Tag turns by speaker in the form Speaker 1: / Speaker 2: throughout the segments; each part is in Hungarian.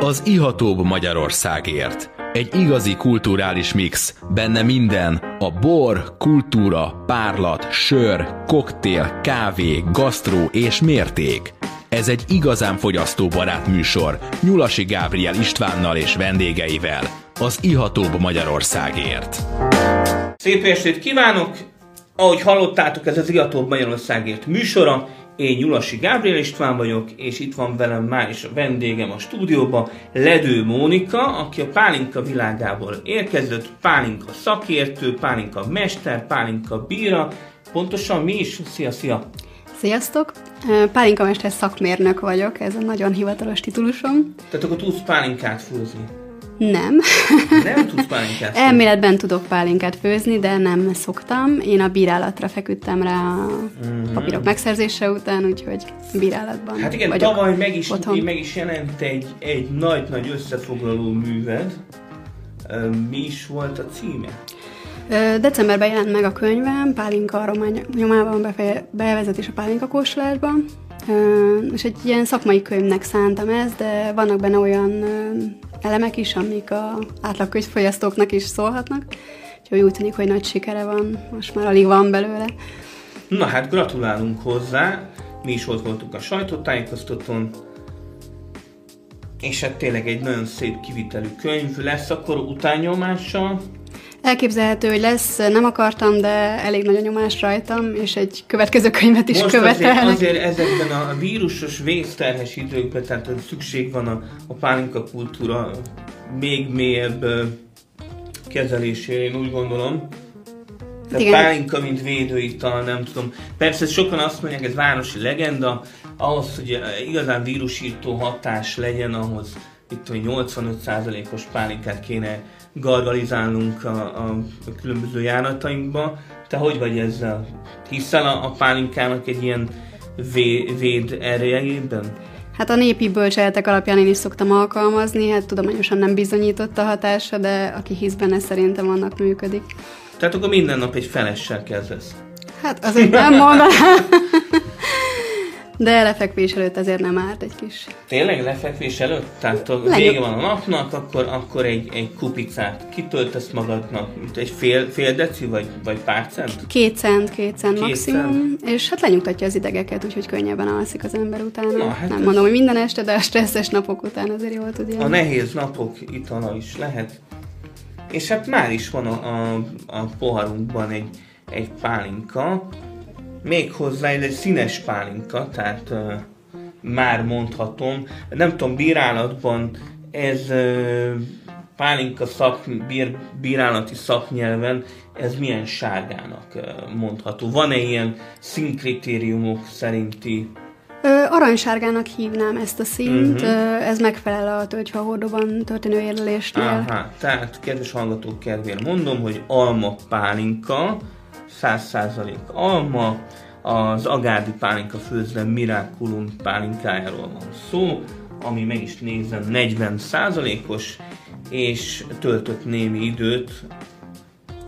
Speaker 1: Az ihatóbb Magyarországért. Egy igazi kulturális mix, benne minden, a bor, kultúra, párlat, sör, koktél, kávé, gasztró és mérték. Ez egy igazán fogyasztóbarát műsor, Nyulasi Gábriel Istvánnal és vendégeivel. Az ihatóbb Magyarországért.
Speaker 2: Szép estét kívánok! Ahogy hallottátok, ez az Ihatóbb Magyarországért műsora. Én Nyulasi Gábriel István vagyok, és itt van velem már is a vendégem a stúdióban, Ledő Mónika, aki a pálinka világából érkezett, pálinka szakértő, pálinka mester, pálinka bíra. Pontosan mi is? Szia, szia!
Speaker 3: Sziasztok! Pálinka mester szakmérnök vagyok, ez a nagyon hivatalos titulusom.
Speaker 2: Tehát akkor tudsz pálinkát főzni?
Speaker 3: Nem.
Speaker 2: Nem tudsz pálinkát főzni?
Speaker 3: Elméletben tudok pálinkát főzni, de nem szoktam. Én a bírálatra feküdtem rá a
Speaker 2: Mhm.
Speaker 3: papírok megszerzése után, úgyhogy bírálatban
Speaker 2: Hát igen,
Speaker 3: vagyok
Speaker 2: tavaly meg is,
Speaker 3: otthon.
Speaker 2: meg is jelent egy, egy nagy-nagy összefoglaló műved. Mi is volt a címe?
Speaker 3: Decemberben jelent meg a könyvem, Pálinka aromány nyomában befe- bevezetés a pálinka kóstolásban, Ö, és egy ilyen szakmai könyvnek szántam ezt, de vannak benne olyan elemek is, amik a átlag közfogyasztóknak is szólhatnak, úgyhogy úgy tűnik, hogy nagy sikere van, most már alig van belőle.
Speaker 2: Na hát gratulálunk hozzá, mi is ott voltunk a sajtótájékoztatón, és hát tényleg egy nagyon szép kivitelű könyv lesz akkor utányomással.
Speaker 3: Elképzelhető, hogy lesz, nem akartam, de elég nagy a nyomás rajtam, és egy következő könyvet is
Speaker 2: Most azért,
Speaker 3: követelnek.
Speaker 2: azért ezekben a vírusos, vészterhes időkben, tehát hogy szükség van a, a pálinka kultúra még mélyebb kezelésére, én úgy gondolom. Tehát
Speaker 3: Igen.
Speaker 2: pálinka, mint védőital, nem tudom. Persze sokan azt mondják, ez városi legenda, ahhoz, hogy igazán vírusírtó hatás legyen, ahhoz itt tudom, 85%-os pálinkát kéne gargalizálnunk a, a, a különböző járatainkba. Te hogy vagy ezzel? Hiszel a, a pálinkának egy ilyen vé, véd erejében?
Speaker 3: Hát a népi bölcseletek alapján én is szoktam alkalmazni, hát tudományosan nem bizonyított a hatása, de aki hisz benne szerintem annak működik.
Speaker 2: Tehát akkor minden nap egy felessel kezdesz.
Speaker 3: Hát azért nem mondanám. De lefekvés előtt azért nem árt egy kis.
Speaker 2: Tényleg lefekvés előtt? Tehát a vége van a napnak, akkor, akkor egy, egy kupicát kitöltesz magadnak, egy fél, fél deci, vagy, vagy pár cent?
Speaker 3: Két cent, két cent
Speaker 2: Két
Speaker 3: maximum, és hát lenyugtatja az idegeket, úgyhogy könnyebben alszik az ember utána.
Speaker 2: Na, hát
Speaker 3: nem
Speaker 2: ez-
Speaker 3: mondom, hogy minden este, de a stresszes napok után azért jól tudja.
Speaker 2: A nehéz napok itala is lehet. És hát már is van a, a, a poharunkban egy, egy pálinka, méghozzá egy, egy színes pálinka, tehát uh, már mondhatom. Nem tudom, bírálatban ez uh, pálinka szak, bír, bírálati szaknyelven ez milyen sárgának uh, mondható? Van-e ilyen színkritériumok szerinti
Speaker 3: Ö, aranysárgának hívnám ezt a színt,
Speaker 2: Mhm.
Speaker 3: uh-huh. ez megfelel a tölgyfahordóban történő érlelésnél.
Speaker 2: Aha, tehát kedves hallgatók kedvéért mondom, hogy alma pálinka, 100% alma, az agádi pálinka főzve Miraculum pálinkájáról van szó, ami meg is nézem 40%-os, és töltött némi időt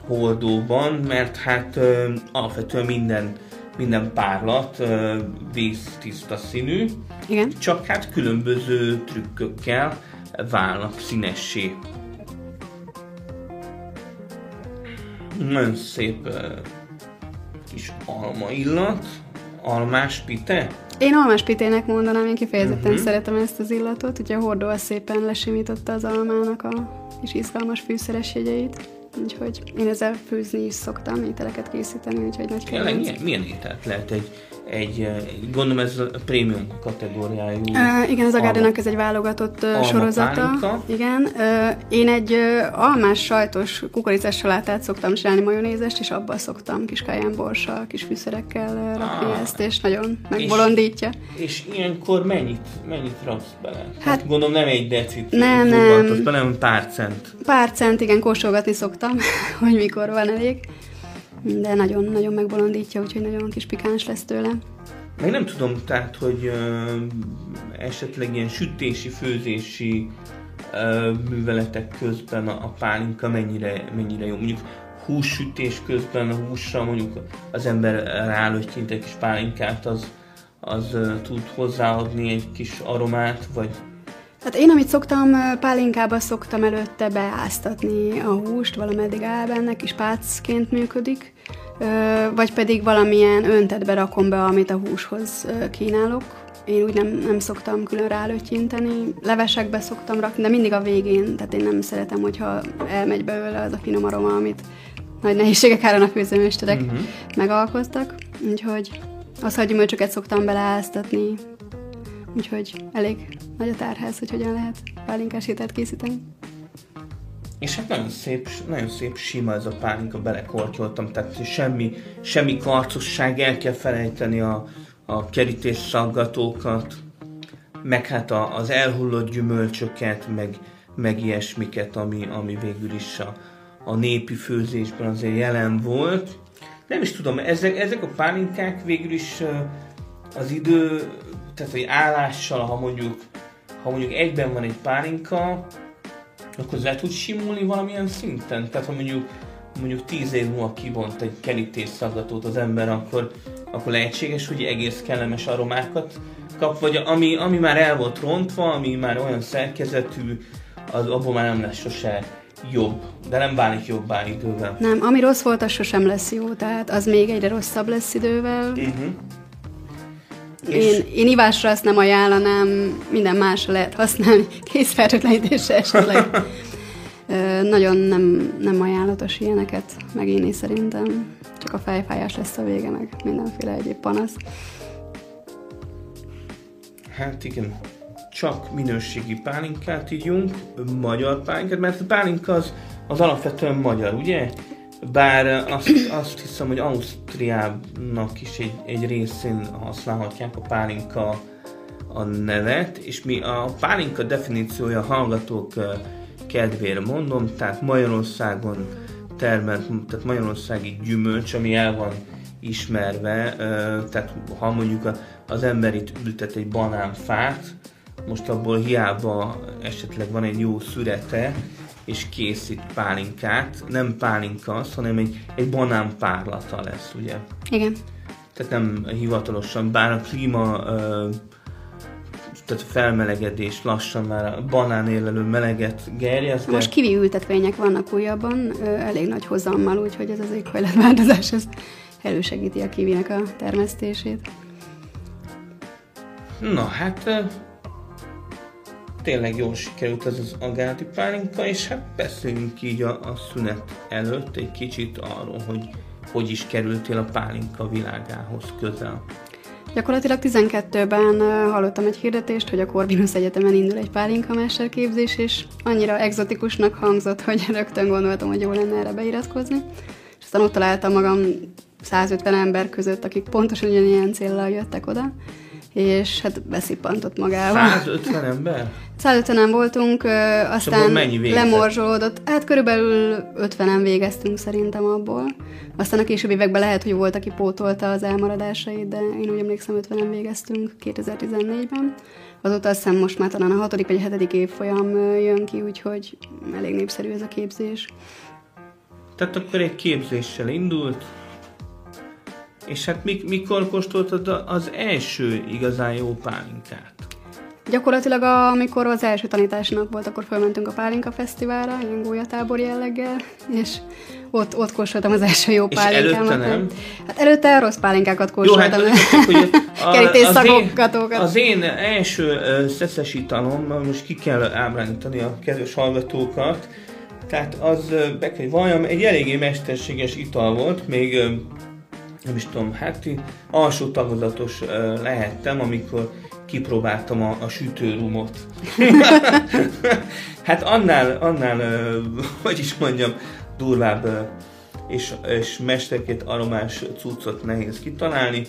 Speaker 2: hordóban, mert hát ö, alapvetően minden, minden párlat ö, víztiszta színű,
Speaker 3: Igen.
Speaker 2: csak hát különböző trükkökkel válnak színessé. Nagyon szép kis alma illat, almás pite.
Speaker 3: Én almás pitének mondanám, én kifejezetten uh-huh. szeretem ezt az illatot, ugye a hordó az szépen lesimította az almának a kis izgalmas fűszeres jegyeit. Úgyhogy én ezzel főzni is szoktam, ételeket készíteni, úgyhogy nagy kedvenc.
Speaker 2: milyen, milyen ételt lehet egy, egy, eh, gondolom ez a prémium kategóriájú.
Speaker 3: Uh, igen, az Agárdának ez egy válogatott uh, sorozata.
Speaker 2: pálinka.
Speaker 3: Igen. Uh, én egy uh, almás sajtos kukoricás salátát szoktam csinálni, majonézest, és abban szoktam kis borssal, kis fűszerekkel uh, rakni
Speaker 2: Ah.
Speaker 3: ezt, és nagyon megbolondítja.
Speaker 2: És ilyenkor mennyit, mennyit raksz bele? Hát,
Speaker 3: Hát-
Speaker 2: gondolom nem egy decit
Speaker 3: Nem, nem.
Speaker 2: bele, hanem pár cent.
Speaker 3: Pár cent, igen, kóstolgatni szoktam, hogy mikor van elég. De nagyon-nagyon megbolondítja, úgyhogy nagyon kis pikáns lesz tőle.
Speaker 2: Meg nem tudom, tehát, hogy ö, esetleg ilyen sütési, főzési ö, műveletek közben a, a pálinka mennyire, mennyire jó. Mondjuk hússütés közben a húsra mondjuk az ember rálötyint egy kis pálinkát, az, az ö, tud hozzáadni egy kis aromát, vagy
Speaker 3: Hát én, amit szoktam, pálinkába szoktam előtte beáztatni a húst, valameddig áll benne, kis pácként működik, vagy pedig valamilyen öntet berakom be, amit a húshoz kínálok. Én úgy nem, nem szoktam külön rálötyinteni, levesekbe szoktam rakni, de mindig a végén, tehát én nem szeretem, hogyha elmegy belőle az a finom aroma, amit nagy nehézségek áron a főzőmesterek uh-huh. megalkoztak. Úgyhogy az, hogy gyümölcsöket szoktam beleáztatni, úgyhogy elég nagy a tárház, hogy hogyan lehet pálinkás ételt készíteni.
Speaker 2: És hát nagyon szép, nagyon szép sima ez a pálinka, belekortyoltam, tehát semmi, semmi karcosság, el kell felejteni a, a kerítés szaggatókat, meg hát a, az elhullott gyümölcsöket, meg, meg ilyesmiket, ami, ami végül is a, a népi főzésben azért jelen volt. Nem is tudom, ezek, ezek a pálinkák végül is az idő, tehát hogy állással, ha mondjuk, ha mondjuk egyben van egy pálinka, akkor le tud simulni valamilyen szinten? Tehát ha mondjuk, mondjuk tíz év múlva kibont egy kerítés szaggatót az ember, akkor, akkor lehetséges, hogy egész kellemes aromákat kap, vagy ami, ami már el volt rontva, ami már olyan szerkezetű, az abból már nem lesz sose jobb, de nem válik jobbá idővel.
Speaker 3: Nem, ami rossz volt, az sosem lesz jó, tehát az még egyre rosszabb lesz idővel. Uh-huh. Én, én ivásra azt nem ajánlanám, minden másra lehet használni, készfertőtlenítésre esetleg. Nagyon nem, nem ajánlatos ilyeneket megírni szerintem. Csak a fejfájás lesz a vége, meg mindenféle egyéb panasz.
Speaker 2: Hát igen, csak minőségi pálinkát ígyunk, magyar pálinkát, mert a pálinka az, az alapvetően magyar, ugye? Bár azt, azt hiszem, hogy Ausztriának is egy, egy részén használhatják a pálinka a nevet, és mi a pálinka definíciója hallgatók kedvére mondom, tehát Magyarországon termelt, tehát Magyarországi gyümölcs, ami el van ismerve, tehát ha mondjuk az ember itt ültet egy banánfát, most abból hiába esetleg van egy jó szürete, és készít pálinkát, nem pálinka az, hanem egy, egy banán párlata lesz, ugye?
Speaker 3: Igen.
Speaker 2: Tehát nem hivatalosan, bár a klíma tehát a felmelegedés lassan már a banán élelő meleget gerjez.
Speaker 3: De... Most kivi ültetvények vannak újabban, elég nagy hozammal, úgyhogy ez az éghajlatváltozás ez elősegíti a kivinek a termesztését.
Speaker 2: Na hát tényleg jól sikerült ez az agáti pálinka, és hát beszéljünk így a, a szünet előtt egy kicsit arról, hogy hogy is kerültél a pálinka világához közel.
Speaker 3: Gyakorlatilag 12-ben hallottam egy hirdetést, hogy a Corvinus Egyetemen indul egy pálinka mesterképzés, és annyira egzotikusnak hangzott, hogy rögtön gondoltam, hogy jó lenne erre beiratkozni. És aztán ott találtam magam 150 ember között, akik pontosan ugyanilyen célral jöttek oda, és hát beszippantott magával.
Speaker 2: 150 ember?
Speaker 3: 150-en voltunk, aztán lemorzsolódott. Hát körülbelül 50-en végeztünk szerintem abból. Aztán a későbbi években lehet, hogy volt, aki pótolta az elmaradásait, de én úgy emlékszem, 50-en végeztünk 2014-ben. Azóta azt hiszem most már talán a hatodik vagy a hetedik évfolyam jön ki, úgyhogy elég népszerű ez a képzés.
Speaker 2: Tehát akkor egy képzéssel indult, és hát mikor kóstoltad az első igazán jó pálinkát?
Speaker 3: Gyakorlatilag amikor az első tanításnak volt, akkor fölmentünk a Pálinka Fesztiválra, ilyen gólyatábor jelleggel, és ott, ott kóstoltam az első jó pálinkámat.
Speaker 2: És előtte nem?
Speaker 3: Hát előtte rossz pálinkákat kóstoltam. Jó, hát, az, az, én,
Speaker 2: az én első uh, szeszes italom, most ki kell ábránítani a kedves hallgatókat, tehát az, be kell valljam, egy eléggé mesterséges ital volt, még nem is tudom, hát alsó tagozatos lehettem, amikor kipróbáltam a, a sütőrumot. hát annál, annál, hogy is mondjam, durvább és, és mesterkét aromás cuccot nehéz kitalálni,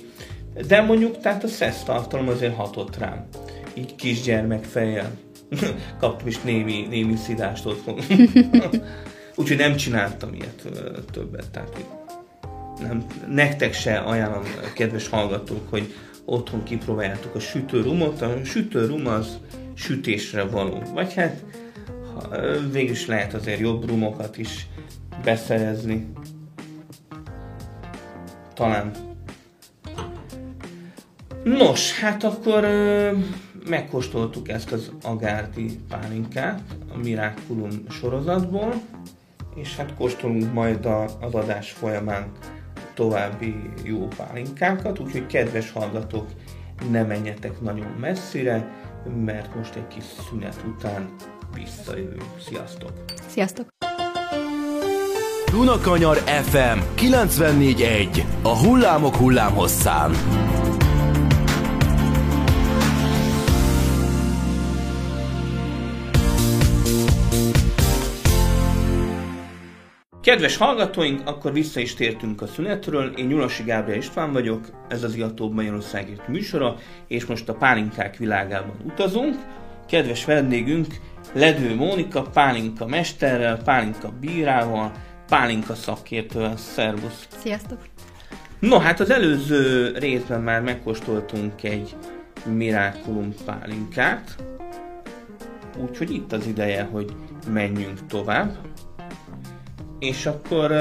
Speaker 2: de mondjuk tehát a szesz tartalom azért hatott rám. Így kisgyermek fejjel. Kaptam is némi, némi szidást otthon. Úgyhogy nem csináltam ilyet többet. Tehát nem, nektek se ajánlom, kedves hallgatók, hogy otthon kipróbáljátok a sütőrumot. A sütőrum az sütésre való. Vagy hát végül is lehet azért jobb rumokat is beszerezni. Talán. Nos, hát akkor ö, megkóstoltuk ezt az agárdi pálinkát a Miraculum sorozatból, és hát kóstolunk majd a, az adás folyamán további jó pálinkákat, úgyhogy kedves hallgatók, ne menjetek nagyon messzire, mert most egy kis szünet után visszajövünk. Sziasztok!
Speaker 3: Sziasztok!
Speaker 4: Dunakanyar FM 94.1 A hullámok hullámhosszán.
Speaker 2: Kedves hallgatóink, akkor vissza is tértünk a szünetről. Én Nyulasi Gábriel István vagyok, ez az Iatóbb Magyarországért műsora, és most a pálinkák világában utazunk. Kedves vendégünk Ledő Mónika, pálinka mesterrel, pálinka bírával, pálinka szakértővel. Szervusz!
Speaker 3: Sziasztok!
Speaker 2: No, hát az előző részben már megkóstoltunk egy Miraculum pálinkát, úgyhogy itt az ideje, hogy menjünk tovább. És akkor,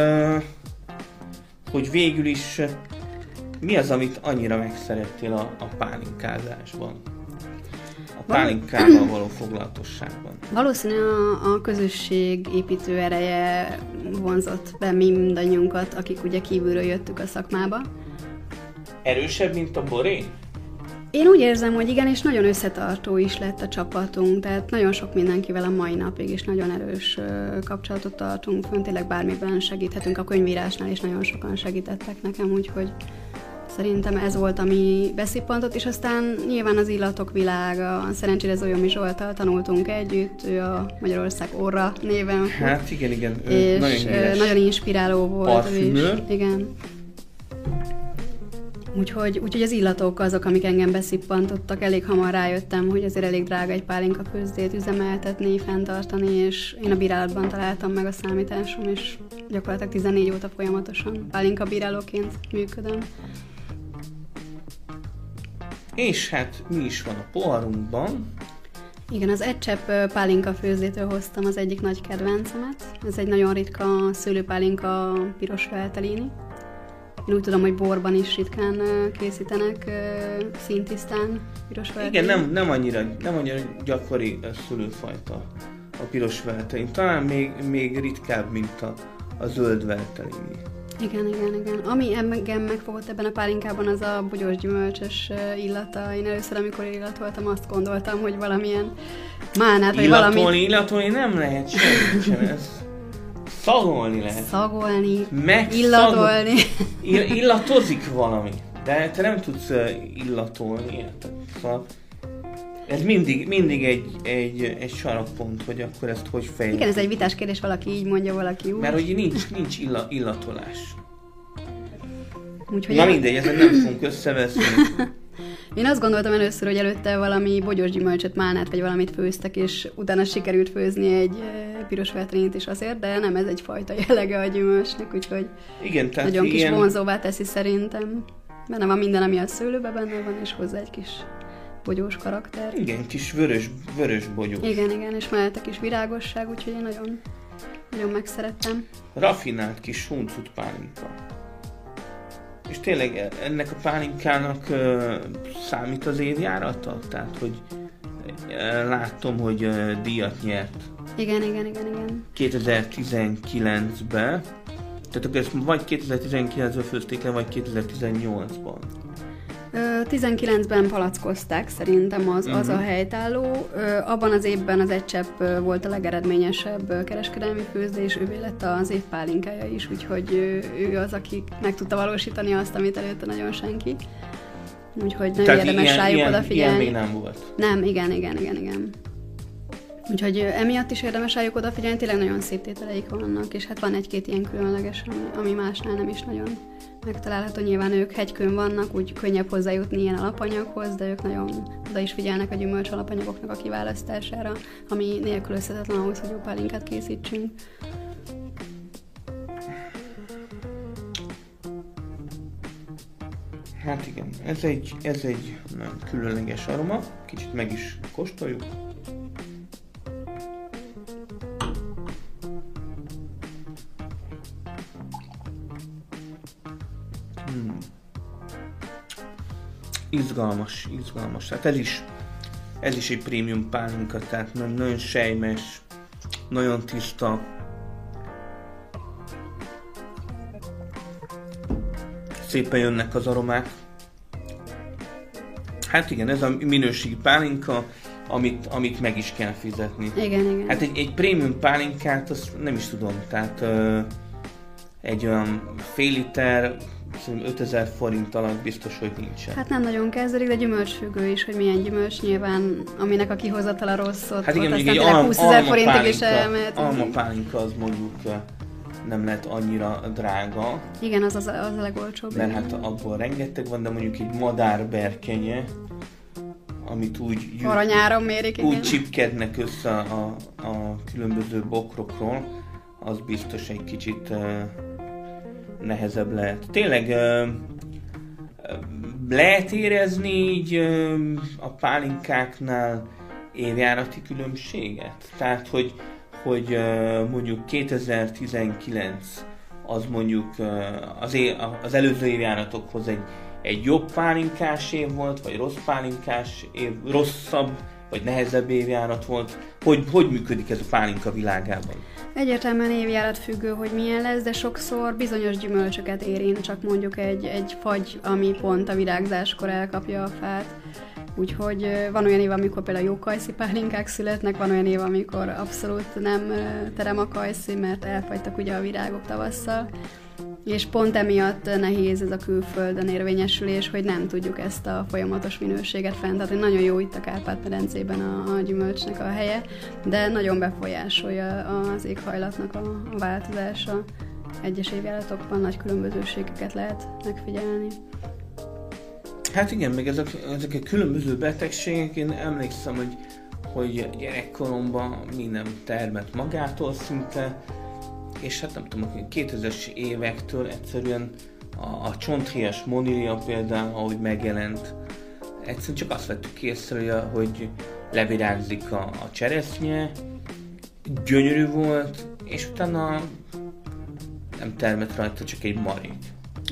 Speaker 2: hogy végül is mi az, amit annyira megszerettél a, a pálinkázásban? A pálinkával való foglalatosságban.
Speaker 3: Valószínűleg a, a közösség építő ereje vonzott be mindannyiunkat, akik ugye kívülről jöttük a szakmába.
Speaker 2: Erősebb, mint a boré?
Speaker 3: Én úgy érzem, hogy igen, és nagyon összetartó is lett a csapatunk, tehát nagyon sok mindenkivel a mai napig is nagyon erős kapcsolatot tartunk, fönn tényleg bármiben segíthetünk, a könyvírásnál is nagyon sokan segítettek nekem, úgyhogy szerintem ez volt, ami beszippantott, és aztán nyilván az illatok világa, szerencsére Zolyomi Zsoltal tanultunk együtt, ő a Magyarország Orra néven.
Speaker 2: Hát igen, igen,
Speaker 3: és
Speaker 2: nagyon,
Speaker 3: nagyon inspiráló volt.
Speaker 2: Parfümőr.
Speaker 3: Igen. Úgyhogy, úgyhogy az illatok azok, amik engem beszippantottak. Elég hamar rájöttem, hogy azért elég drága egy pálinka főzdét üzemeltetni, fenntartani, és én a bírálatban találtam meg a számításom, és gyakorlatilag 14 óta folyamatosan pálinka bírálóként működöm.
Speaker 2: És hát mi is van a poharunkban?
Speaker 3: Igen, az egy csepp pálinka főzdétől hoztam az egyik nagy kedvencemet. Ez egy nagyon ritka szőlőpálinka piros feltelini. Én úgy tudom, hogy borban is ritkán készítenek ö, színtisztán piros feltelini.
Speaker 2: Igen, nem, nem, annyira, nem annyira gyakori a szülőfajta a piros veltein. Talán még, még ritkább, mint a, a zöld veltelini.
Speaker 3: Igen, igen, igen. Ami engem megfogott ebben a pálinkában, az a bogyós gyümölcsös illata. Én először, amikor illatoltam, azt gondoltam, hogy valamilyen mánát, vagy
Speaker 2: Illatolni,
Speaker 3: valami
Speaker 2: illatolni nem lehet semmit sem, ez szagolni lehet.
Speaker 3: szagolni,
Speaker 2: Meg
Speaker 3: illatolni.
Speaker 2: Ill- illatozik valami, de te nem tudsz illatolni, érted? Szóval ez mindig, mindig egy, egy, egy sarokpont, hogy akkor ezt hogy fejlődik.
Speaker 3: Igen, ez egy vitás kérdés, valaki így mondja, valaki úgy.
Speaker 2: Mert hogy nincs, nincs illa, illatolás.
Speaker 3: Úgyhogy
Speaker 2: Na mindegy, ezen nem fogunk összeveszni.
Speaker 3: Én azt gondoltam először, hogy előtte valami bogyós gyümölcsöt, mánát vagy valamit főztek, és utána sikerült főzni egy piros feltrényt is azért, de nem ez egy fajta jellege a gyümölcsnek, úgyhogy
Speaker 2: Igen, tehát
Speaker 3: nagyon kis
Speaker 2: ilyen,
Speaker 3: vonzóvá teszi szerintem. Benne van minden, ami a szőlőben benne van, és hozzá egy kis bogyós karakter.
Speaker 2: igen, kis vörös, vörös bogyó.
Speaker 3: Igen, igen, és mellette kis virágosság, úgyhogy én nagyon, nagyon megszerettem.
Speaker 2: Rafinált kis huncut pálinka. És tényleg ennek a pálinkának ö, számít az évjárata? Tehát, hogy ö, láttam, hogy ö, díjat nyert
Speaker 3: Igen, igen, igen, igen.
Speaker 2: 2019-ben. Tehát akkor ezt vagy 2019-ben főzték le, vagy 2018-ban.
Speaker 3: Ö, 19-ben palackozták szerintem az, az a
Speaker 2: Mhm.
Speaker 3: helytálló. Abban az évben az egy csepp volt a legeredményesebb kereskedelmi főzde, és ővé lett az év pálinkája is, úgyhogy ő az, aki meg tudta valósítani azt, amit előtte nagyon senki. Úgyhogy nagyon érdemes
Speaker 2: ilyen,
Speaker 3: rájuk
Speaker 2: ilyen,
Speaker 3: odafigyelni.
Speaker 2: ilyen még nem volt.
Speaker 3: Nem, igen, igen, igen, igen. Úgyhogy emiatt is érdemes rájuk odafigyelni, tényleg nagyon szép tételeik vannak, és hát van egy-két ilyen különleges, ami, ami másnál nem is nagyon megtalálható. Nyilván ők hegykön vannak, úgy könnyebb hozzájutni ilyen alapanyaghoz, de ők nagyon oda is figyelnek a gyümölcs alapanyagoknak a kiválasztására, ami nélkülözhetetlen ahhoz, hogy jó pálinkát készítsünk.
Speaker 2: Hát igen, ez egy, ez egy különleges aroma. Kicsit meg is kóstoljuk. Izgalmas, izgalmas. Hát ez is, ez is egy prémium pálinka, tehát nagyon sejmes, nagyon tiszta. Szépen jönnek az aromák. Hát igen, ez a minőségi pálinka, amit, amit meg is kell fizetni.
Speaker 3: Igen, igen.
Speaker 2: Hát egy, egy prémium pálinkát, azt nem is tudom, tehát ö, egy olyan fél liter, szerintem 5000 forint alatt biztos, hogy nincsen.
Speaker 3: Hát nem nagyon kezdődik, de gyümölcsfüggő is, hogy milyen gyümölcs nyilván, aminek a kihozatala rossz ott,
Speaker 2: Hát igen, mondjuk egy alma,
Speaker 3: 20 ezer forintig is elmehet.
Speaker 2: almapálinka az mondjuk ö, nem lehet annyira drága,
Speaker 3: Igen, az, az, az a legolcsóbb.
Speaker 2: mert
Speaker 3: igen.
Speaker 2: hát abból rengeteg van, de mondjuk egy madárberkenye, amit úgy,
Speaker 3: Aranyáron mérik, igen.
Speaker 2: úgy csipkednek össze a, a különböző bokrokról, az biztos egy kicsit uh, nehezebb lehet. Tényleg lehet érezni így uh, a pálinkáknál évjárati különbséget? Tehát, hogy, hogy mondjuk 2019 az mondjuk az, é- az előző évjáratokhoz egy, egy jobb pálinkás év volt, vagy rossz pálinkás év, rosszabb, vagy nehezebb évjárat volt. Hogy, hogy működik ez a pálinka világában?
Speaker 3: Egyértelműen évjárat függő, hogy milyen lesz, de sokszor bizonyos gyümölcsöket érint, csak mondjuk egy, egy fagy, ami pont a virágzáskor elkapja a fát. Úgyhogy van olyan év, amikor például jó kajszi pálinkák születnek, van olyan év, amikor abszolút nem terem a kajszi, mert elfagytak ugye a virágok tavasszal. És pont emiatt nehéz ez a külföldön érvényesülés, hogy nem tudjuk ezt a folyamatos minőséget fenntartani. Nagyon jó itt a Kárpát-medencében a, a gyümölcsnek a helye, de nagyon befolyásolja az éghajlatnak a, a változása. Egyes évjáratokban nagy különbözőségeket lehet megfigyelni.
Speaker 2: Hát igen, meg ezek, ezek a különböző betegségek, én emlékszem, hogy, hogy gyerekkoromban minden termet magától szinte, és hát nem tudom, a 2000-es évektől egyszerűen a, a csonthéjas monília például, ahogy megjelent, egyszerűen csak azt vettük észre, hogy levirágzik a, a cseresznye, gyönyörű volt, és utána nem termett rajta csak egy marék.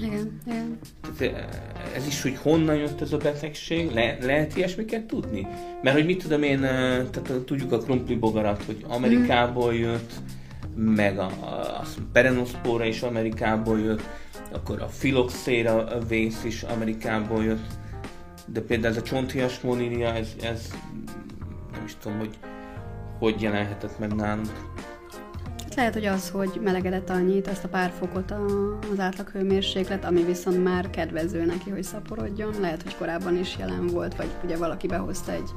Speaker 3: Igen, igen.
Speaker 2: Tehát eh, ez is, hogy honnan jött ez a betegség, Le, lehet ilyesmiket tudni? Mert hogy mit tudom én, eh, tehát eh, tudjuk a krumpli bogarat, hogy Amerikából jött, meg a, a, a perenospora is Amerikából jött, akkor a filoxéra vész is Amerikából jött, de például ez a csonthias monília, ez, ez nem is tudom, hogy hogy jelenhetett meg nálunk.
Speaker 3: Hát lehet, hogy az, hogy melegedett annyit, azt a pár fokot a- az átlag hőmérséklet, ami viszont már kedvező neki, hogy szaporodjon. Lehet, hogy korábban is jelen volt, vagy ugye valaki behozta egy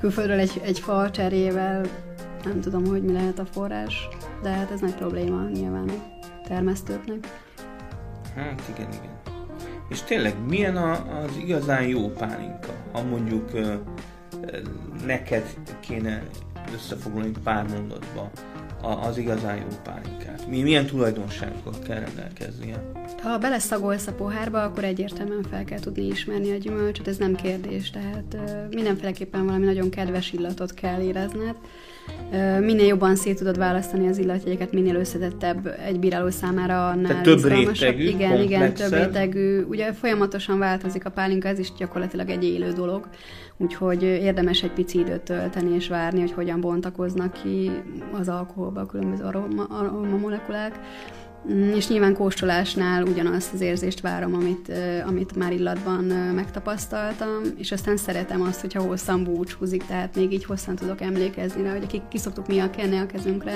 Speaker 3: külföldről egy, egy fa cserével, nem tudom, hogy mi lehet a forrás, de hát ez nagy probléma nyilván a termesztőknek.
Speaker 2: Hát igen, igen. És tényleg, milyen a, az igazán jó pálinka? Ha mondjuk ö, ö, neked kéne összefoglalni pár mondatba a, az igazán jó pálinkát. Mi, milyen tulajdonságokkal kell rendelkeznie?
Speaker 3: Ha beleszagolsz a pohárba, akkor egyértelműen fel kell tudni ismerni a gyümölcsöt, ez nem kérdés, tehát ö, mindenféleképpen valami nagyon kedves illatot kell érezned. Minél jobban szét tudod választani az illatjegyeket, minél összetettebb egy bíráló számára, annál
Speaker 2: Tehát több rétegű,
Speaker 3: Igen, igen, több rétegű. Ugye folyamatosan változik a pálinka, ez is gyakorlatilag egy élő dolog, úgyhogy érdemes egy pici időt tölteni és várni, hogy hogyan bontakoznak ki az alkoholba a különböző aroma, aroma molekulák. Mm, És nyilván kóstolásnál ugyanazt az érzést várom, amit, amit már illatban megtapasztaltam, és aztán szeretem azt, hogyha hosszan búcsúzik, tehát még így hosszan tudok emlékezni rá, hogy akik ki szoktuk mi a kenni a kezünkre.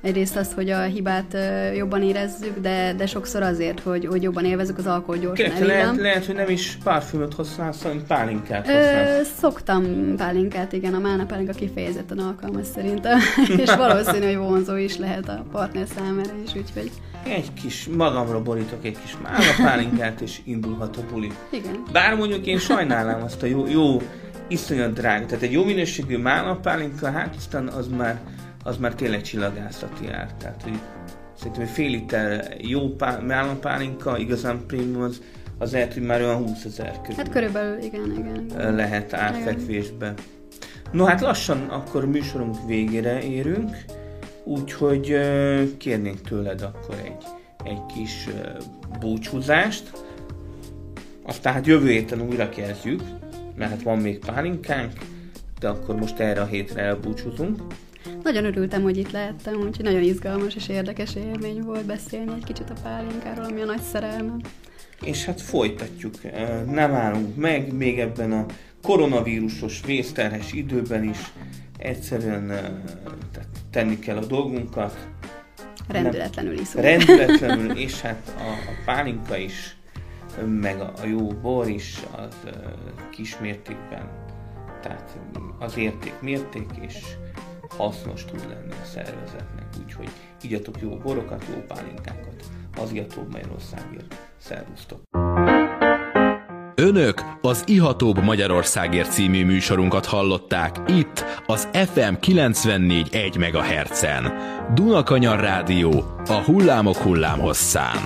Speaker 3: Egyrészt az, hogy a hibát jobban érezzük, de, de sokszor azért, hogy, hogy jobban élvezzük az alkohol gyorsan
Speaker 2: Kérlek, lehet, lehet, hogy nem is parfümöt használsz, hanem pálinkát használsz.
Speaker 3: Ö, szoktam pálinkát, igen, a málna pálinka kifejezetten alkalmas szerintem, és valószínű, hogy vonzó is lehet a partner számára is, úgyhogy
Speaker 2: Egy kis, magamra borítok egy kis pálinkát, és indulhat a buli.
Speaker 3: igen.
Speaker 2: Bár mondjuk én sajnálnám azt a jó, jó iszonyat drága. Tehát egy jó minőségű málnapálinka, hát aztán az már, az már tényleg csillagászati ár. Tehát, hogy szerintem egy fél liter jó pá- málnapálinka, igazán prémium, az, az lehet, hogy már olyan 20 ezer körül
Speaker 3: Hát körülbelül igen, igen. igen.
Speaker 2: lehet árfekvésbe. No hát lassan akkor műsorunk végére érünk, úgyhogy kérnénk tőled akkor egy, egy kis búcsúzást. Aztán hát jövő héten újra kezdjük, mert hát van még pálinkánk, de akkor most erre a hétre elbúcsúzunk.
Speaker 3: Nagyon örültem, hogy itt lehettem, úgyhogy nagyon izgalmas és érdekes élmény volt beszélni egy kicsit a pálinkáról, ami a nagy szerelmem.
Speaker 2: És hát folytatjuk, nem állunk meg, még ebben a koronavírusos vészterhes időben is egyszerűen tenni kell a dolgunkat.
Speaker 3: Rendületlenül iszunk.
Speaker 2: Rendületlenül, és hát a, a pálinka is, meg a, a jó bor is az kismértékben, tehát az érték mérték, és hasznos tud lenni a szervezetnek. Úgyhogy igyatok jó borokat, jó pálinkákat. Az Ihatóbb Magyarországért. Szervusztok!
Speaker 1: Önök az Ihatóbb Magyarországért című műsorunkat hallották itt az FM 94.1 MHz-en. Dunakanyar Rádió a hullámok hullámhosszán.